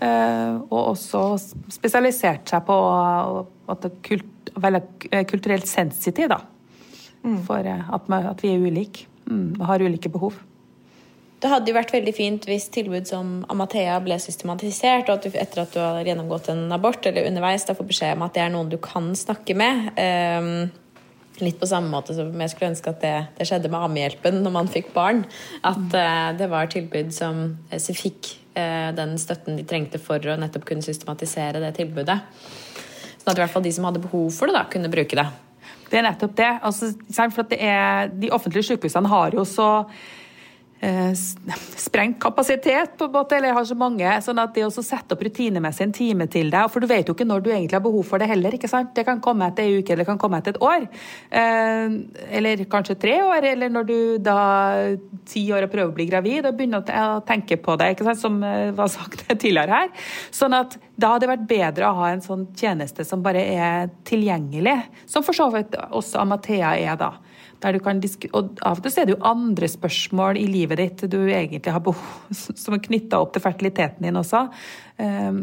Eh, og også spesialisert seg på at det er kulturelt sensitiv, da. Mm. For at, vi er ulike mm, og har ulike behov. Det hadde jo vært veldig fint hvis tilbud som Amathea ble systematisert, og at du etter at du har gjennomgått en abort eller underveis da får beskjed om at det er noen du kan snakke med. Um, litt på samme måte som jeg skulle ønske at det, det skjedde med Ammehjelpen når man fikk barn. At uh, det var tilbud som så fikk uh, den støtten de trengte for å nettopp kunne systematisere det tilbudet. Sånn at i hvert fall de som hadde behov for det, da, kunne bruke det. Det er nettopp det. Altså, for det er, de offentlige sykehusene har jo så Eh, sprengt kapasitet, på en måte, eller har så mange. sånn at det å sette opp rutinemessig en time til deg For du vet jo ikke når du egentlig har behov for det heller. ikke sant? Det kan komme etter ei uke, eller det kan komme etter et år. Eh, eller kanskje tre år, eller når du da ti år og prøver å bli gravid og begynner å tenke på det, ikke sant? som eh, var sagt tidligere her. Sånn at da hadde det vært bedre å ha en sånn tjeneste som bare er tilgjengelig, som for så vidt også Amathea er da. Og Av og til er det jo andre spørsmål i livet ditt du egentlig har behov som er knytta opp til fertiliteten din også. Um,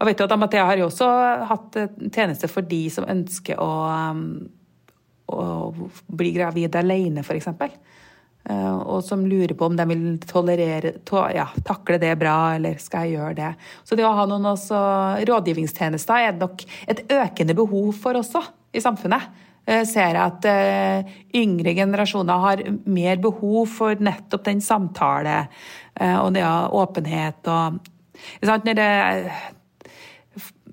og vet du at Amathea har jo også hatt tjeneste for de som ønsker å, um, å bli gravid alene, f.eks. Uh, og som lurer på om de vil tolerere, to, ja, takle det bra, eller skal jeg gjøre det. Så det å ha noen også, rådgivningstjenester er nok et økende behov for også i samfunnet. Eh, ser jeg at eh, yngre generasjoner har mer behov for nettopp den samtale eh, og det av åpenhet og Når det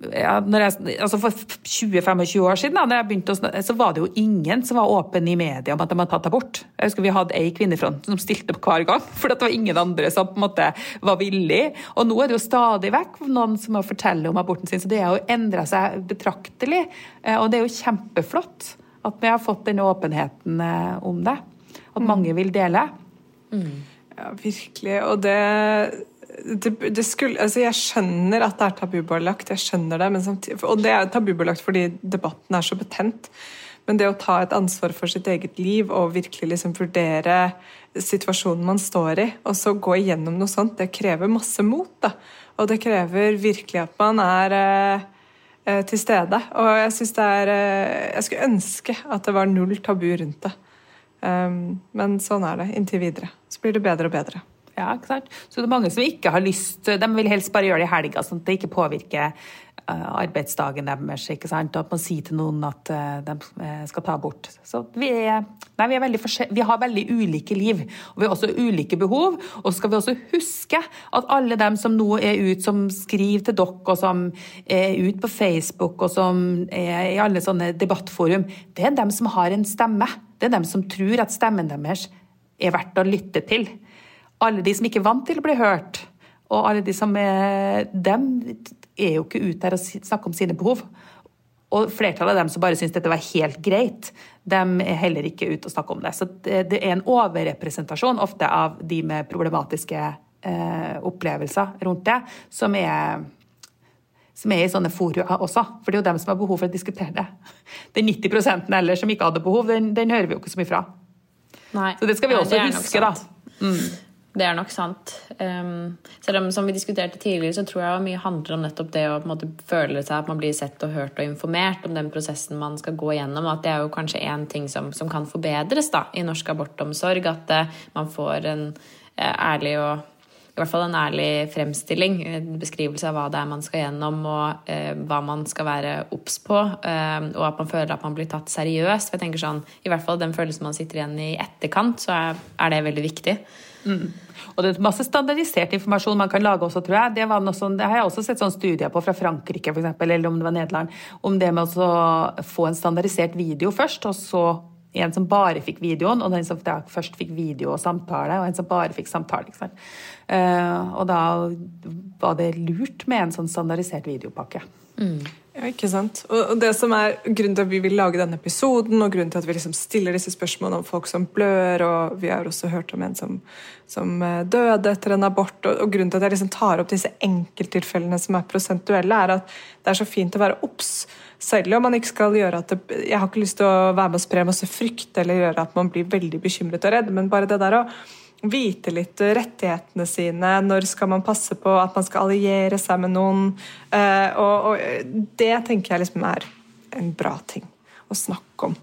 ja, jeg, altså For 20-25 år siden da jeg begynte å, så var det jo ingen som var åpen i media om at de hadde tatt abort. Jeg husker Vi hadde ei kvinnefront som stilte opp hver gang, for det var ingen andre som på en måte var villig. Og nå er det jo stadig vekk noen som må fortelle om aborten sin, så det har jo endra seg betraktelig. Og det er jo kjempeflott. At vi har fått den åpenheten eh, om det. At mange vil dele. Mm. Ja, virkelig. Og det det, det skulle, altså Jeg skjønner at det er tabubelagt, jeg skjønner det, men samtidig, og det er tabubelagt fordi debatten er så betent. Men det å ta et ansvar for sitt eget liv og virkelig liksom vurdere situasjonen man står i, og så gå igjennom noe sånt, det krever masse mot. da. Og det krever virkelig at man er eh til stede. Og jeg syns det er eh, Jeg skulle ønske at det var null tabu rundt det. Um, men sånn er det inntil videre. Så blir det bedre og bedre. Ja, ikke sant? Så det er mange som ikke har lyst De vil helst bare gjøre det i helga, sånn at det ikke påvirker arbeidsdagen deres. ikke sant? At man sier til noen at uh, de uh, skal ta abort. Så vi, er, nei, vi, veldig vi har veldig ulike liv, og vi har også ulike behov. Og så skal vi også huske at alle dem som nå er ute, som skriver til dere, og som er ute på Facebook, og som er i alle sånne debattforum, det er dem som har en stemme. Det er dem som tror at stemmen deres er verdt å lytte til alle de som ikke er vant til å bli hørt, og alle de som er dem, er jo ikke ute her og snakker om sine behov. Og flertallet av dem som bare syns dette var helt greit, de er heller ikke ute og snakker om det. Så det er en overrepresentasjon ofte av de med problematiske eh, opplevelser rundt det, som er som er i sånne fora også. For det er jo dem som har behov for å diskutere det. Den 90% ellers som ikke hadde behov, den, den, hører vi jo ikke så mye fra. Nei. Så det skal vi også huske, da. Mm. Det er nok sant. Um, selv om som vi diskuterte tidligere, så tror jeg mye handler om nettopp det å måte, føle seg at man blir sett og hørt og informert om den prosessen man skal gå gjennom. At det er jo kanskje én ting som, som, kan forbedres da, i norsk abortomsorg. At uh, man får en uh, ærlig og i hvert fall en ærlig fremstilling, en beskrivelse av hva det er man skal gjennom, og eh, hva man skal være obs på, og at man føler at man blir tatt seriøst. For jeg tenker sånn, I hvert fall den følelsen man sitter igjen i etterkant, så er, er det veldig viktig. Mm. Og det er masse standardisert informasjon man kan lage også, tror jeg. Det, sånn, det har jeg også sett sånn studier på fra Frankrike, eksempel, eller om det var Nederland. Om det med å få en standardisert video først, og så en som bare fikk videoen, og den som først fikk video og samtale, og en som bare fikk samtale. Ikke sant? Uh, og da var det lurt med en sånn standardisert videopakke. Mm. Ja, ikke sant. Og det som er Grunnen til at vi vil lage denne episoden, og grunnen til at vi liksom stiller disse spørsmålene om folk som blør, og vi har også hørt om en som, som eh, døde etter en abort, og, og, grunnen til at jeg liksom tar opp disse enkelttilfellene som er prosentuelle, er at det er så fint å være obs. Selv om man ikke skal gjøre at det, Jeg har ikke lyst til å være med og spre masse frykt eller gjøre at man blir veldig bekymret og redd, men bare det der å vite litt rettighetene sine. Når skal man passe på at man skal alliere seg med noen? Eh, og, og det tenker jeg liksom er en bra ting å snakke om.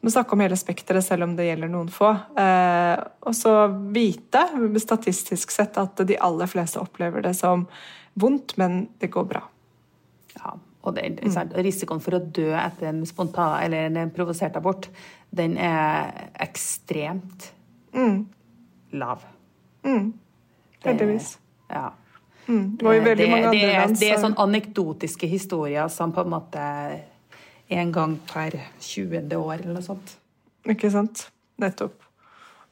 Man snakker om hele spekteret, selv om det gjelder noen få. Eh, og så vite, statistisk sett, at de aller fleste opplever det som vondt, men det går bra. Ja, og det, mm. risikoen for å dø etter en spontan eller en provosert abort, den er ekstremt mm lav. Mm. Heldigvis. Ja. Mm. Det det, jo det, er. Det er sånn anekdotiske historier som på en måte en gang per 20. år eller noe sånt. Ikke sant. Nettopp.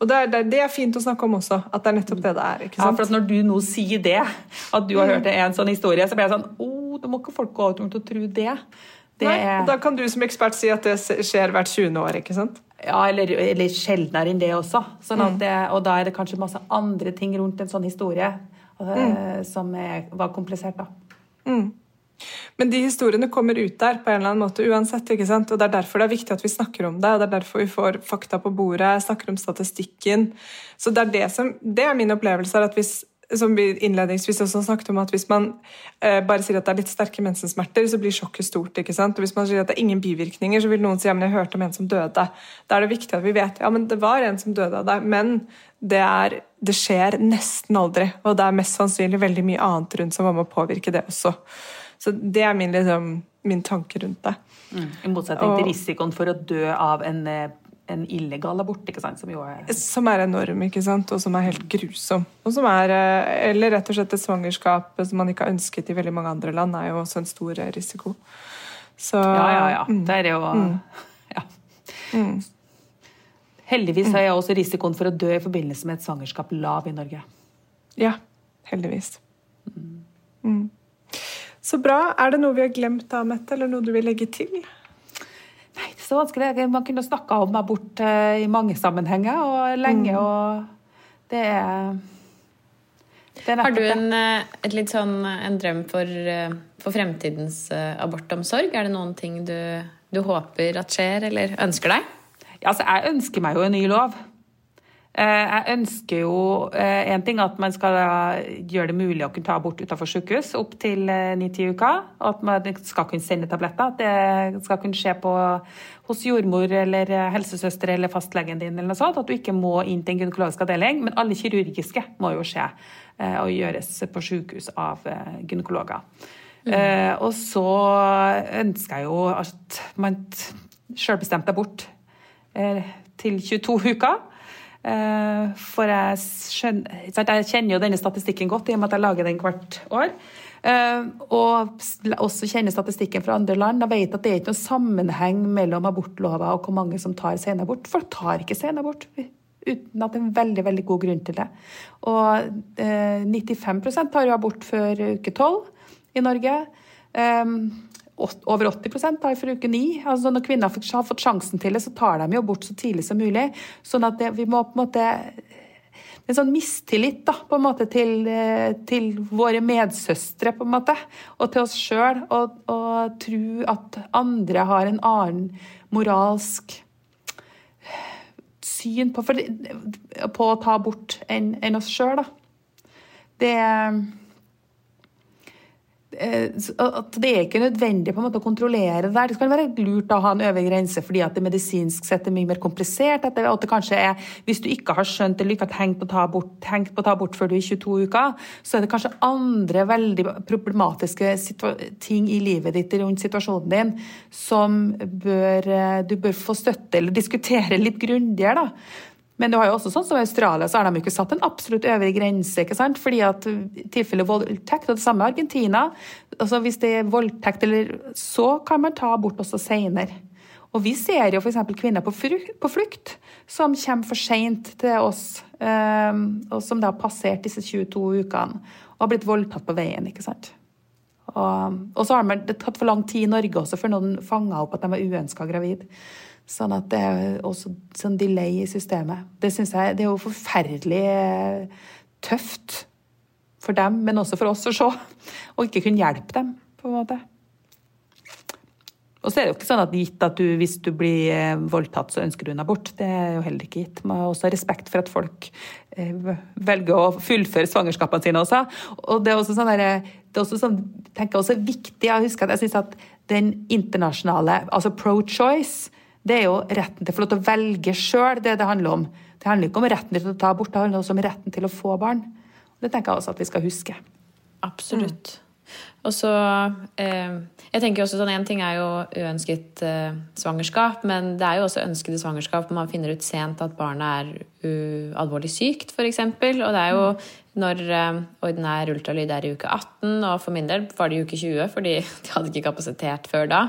Og det er, det er, fint å snakke om også, at det er nettopp det det er. ikke sant? Ja, for Når du nå sier det, at du har hørt en sånn historie, så blir jeg sånn Å, oh, da må ikke folk gå ut til å tro det. det Nei, er... Da kan du som ekspert si at det skjer hvert 20. år, ikke sant? Ja, eller, eller sjeldnere enn det også. Sånn at det, og da er det kanskje masse andre ting rundt en sånn historie uh, mm. som er, var komplisert, da. Mm. Men de historiene kommer ut der på en eller annen måte uansett. ikke sant? Og Det er derfor det er viktig at vi snakker om det, og det er derfor vi får fakta på bordet, snakker om statistikken. Så Det er det som, det er min opplevelse, er at hvis som vi innledningsvis også snakket om, at hvis man eh, bare sier at det er litt sterke mensensmerter, så blir sjokket stort. ikke sant? Og Hvis man sier at det er ingen bivirkninger, så vil noen si ja, men jeg hørte om en som døde. Da er det viktig at vi vet ja, men det var en som døde av det, men det, er, det skjer nesten aldri. Og det er mest sannsynlig veldig mye annet rundt som var med å påvirke det også. Så det er min, liksom, min tanke rundt det. Mm. I motsetning til risikoen for å dø av en eh, en illegal abort, ikke sant? Som, er som er enorm, ikke sant? og som er helt grusom. Og som er, eh, eller rett og slett et svangerskap som man ikke har ønsket i veldig mange andre land, er jo også en stor eh, risiko. Så, ja, ja, ja. Mm. Det er jo mm. ja. Mm. Heldigvis er jeg også risikoen for å dø i forbindelse med et svangerskap lav i Norge. Ja, heldigvis. Mm. mm. Så bra. Er det noe vi har glemt da, Mette, eller noe du vil legge til? Så vanskelig. Man kunne snakka om abort bort i mange sammenhenger og lenge. Mm. og det er Det er Har du en, eh, sånn, en drøm for, eh, for fremtidens eh, abortomsorg? Er det noen ting du, du håper at skjer, eller ønsker deg? Ja, altså, jeg ønsker meg jo en ny lov. Eh, Jeg ønsker jo én en ting at man skal gjøre det mulig å kunne ta abort utenfor sykehus opp til eh, 9-10 uker. Og at man skal kunne sende tabletter. At det skal kunne skje på, hos jordmor eller eh, helsesøster eller fastlegen din. eller noe sånt, At du ikke må inn til en gynekologisk avdeling. Men alle kirurgiske må jo skje eh, og gjøres på sykehus av eh, gynekologer. Mm. og så ønsker jeg jo at man selvbestemt abort eh, til 22 uker. Eh, for jeg, skjønner, jeg kjenner jo denne statistikken godt, i og med at jeg lager den hvert år. Eh, og også kjenner statistikken fra andre land. Jeg vet at det er ikke noen sammenheng mellom abortlover og hvor mange som tar senabort. Folk tar ikke senabort uten at det er en veldig veldig god grunn til det. Og eh, 95 tar jo abort før uke 12 i Norge. Um, over 80% tar for uke 9. Altså når kvinner har fått sjansen til det, så tar de jo bort så tidlig som mulig. Sånn at det, vi må på en måte en sånn mistillit da, på en måte til, eh, til våre medsøstre på en måte, og til oss sjøl, og, og tro at andre har en annen moralsk syn på, for, på å ta bort enn en oss sjøl. Det at det er ikke nødvendig på en måte å kontrollere det der. Det kan være lurt å ha en øvre grense fordi at det medisinsk sett er mye mer komplisert. At det, at det kanskje er, Hvis du ikke har skjønt eller ikke har tenkt på å ta bort, på å ta bort før du er 22 uker, så er det kanskje andre veldig problematiske ting i livet ditt rundt situasjonen din som bør, eh, du bør få støtte eller diskutere litt grundigere. da. Men du har jo også sånn som i Australia, så har de ikke satt en absolutt øvre grense. ikke sant? Fordi at i tilfelle voldtekt, og det samme i Argentina altså Hvis det er voldtekt, eller, så kan man ta abort også seinere. Og vi ser jo f.eks. kvinner på, på flukt som kommer for seint til oss, eh, og som da har passert disse 22 ukene og har blitt voldtatt på veien. ikke sant? Og, og så har det tatt for lang tid i Norge også før noen fanga opp at de var uønska gravid. Sånn at det er også sånn delay i systemet. Det synes jeg det er jo forferdelig eh, tøft for dem, men også for oss å se. Og ikke kunne hjelpe dem, på en måte. Og så er det jo ikke sånn at gitt at du, hvis du blir eh, voldtatt, så ønsker du en abort. Det er jo heller ikke gitt. Man har også respekt for at folk eh, velger å fullføre svangerskapene sine også. Og det er også sånn der, det er også sånn, tenker jeg også viktig, jeg husker at jeg synes at den internasjonale, altså pro-choice, det er jo retten til å få lov til å velge sjøl, det det handler om. Det handler ikke om retten til å ta abort, det handler også om retten til å få barn. Det tenker jeg også at vi skal huske. Absolutt. Og så eh, Jeg tenker også sånn, En ting er jo uønsket eh, svangerskap, men det er jo også ønskede svangerskap når man finner ut sent at barnet er alvorlig sykt, f.eks. Og det er jo når eh, ordinær ultralyd er i uke 18, og for min del var det i uke 20, fordi de hadde ikke kapasitet før da.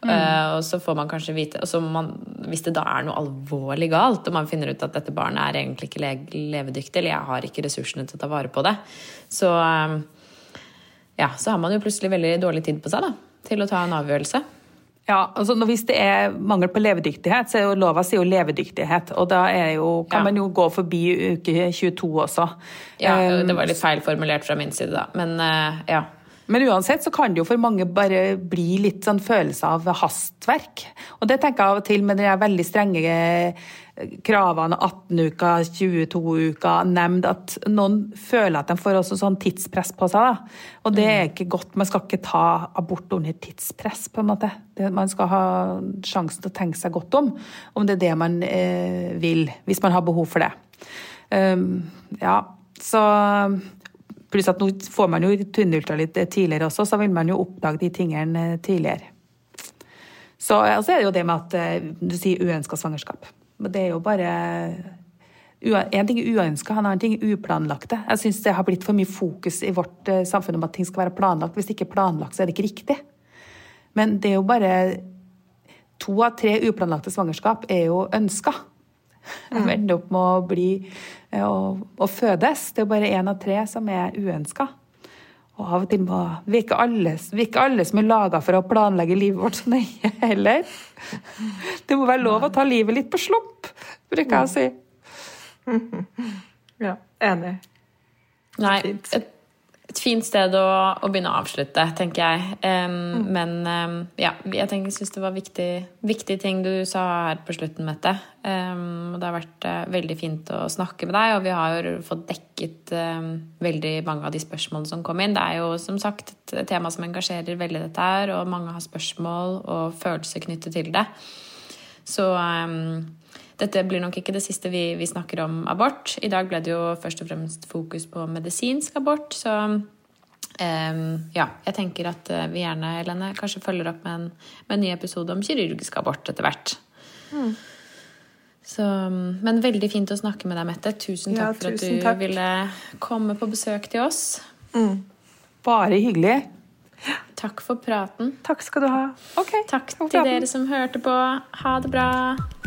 Eh, og så får man kanskje vite man, Hvis det da er noe alvorlig galt, og man finner ut at dette barnet er egentlig ikke le levedyktig, eller jeg har ikke ressursene til å ta vare på det, så eh, ja, så har man jo plutselig veldig dårlig tid på seg da, til å ta en avgjørelse. Ja, altså Hvis det er mangel på levedyktighet, så er jo lova sier jo levedyktighet. Og da er jo, kan Ja. man jo gå forbi uke 22 også. Ja, Um, Det var litt feil formulert fra min side, da. Men eh, ja. Men uansett så kan det jo for mange bare bli litt sånn følelse av hastverk. Og det tenker jeg av og til med de veldig strenge eh, kravene 18 uker, 22 uker, nemnd, at noen føler at de får også sånn tidspress på seg. da. Og det er ikke godt. Man skal ikke ta abort under tidspress, på en måte. Det, man skal ha sjansen til å tenke seg godt om, om det er det man eh, vil, hvis man har behov for det. Um, ja, så Pluss at nå får man jo tunnelultralyd tidligere også, så vil man jo oppdage de tingene eh, tidligere. Så altså er det jo det med at eh, du sier uønska svangerskap. Men det er jo bare En ting er uønska, en annen ting er uplanlagte. Jeg syns det har blitt for mye fokus i vårt eh, samfunn om at ting skal være planlagt. Hvis det ikke er planlagt, så er det ikke riktig. Men det er jo bare To av tre uplanlagte svangerskap er jo ønska. Jeg ender opp med å bli eh, å, å fødes. Det er jo bare én av tre som er uønska. Og av og til må Vi er ikke alle, vi er ikke alle som er laga for å planlegge livet vårt så nøye heller. Det må være lov å ta livet litt på slump, bruker jeg å si. Ja, enig. Nei, Fint. Et, fint sted å, å begynne å avslutte, tenker jeg. Em, Men um, ja, jeg tenker, synes det var viktig, viktige ting du sa her på slutten, Mette. Um, og det har vært uh, veldig fint å snakke med deg, og vi har jo fått dekket veldig mange av de spørsmålene som kom inn. Det er jo som sagt et tema som engasjerer veldig dette her, og mange har spørsmål og følelser knyttet til det. Så dette blir nok ikke det siste vi, vi snakker om abort. I dag ble det jo først og fremst fokus på medisinsk abort, så Um, ja, jeg tenker at eh, vi gjerne, Helene, kanskje følger opp med en, med en ny episode om kirurgisk abort etter hvert. Så, men veldig fint å snakke med deg, Mette. Tusen Ja, takk for at du takk. ville komme på besøk til oss. Bare hyggelig. Takk for praten. Takk skal du ha. Okay. Takk til dere som hørte på. Ha det bra.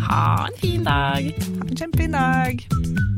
Ha en fin dag! Ha en kjempefin dag!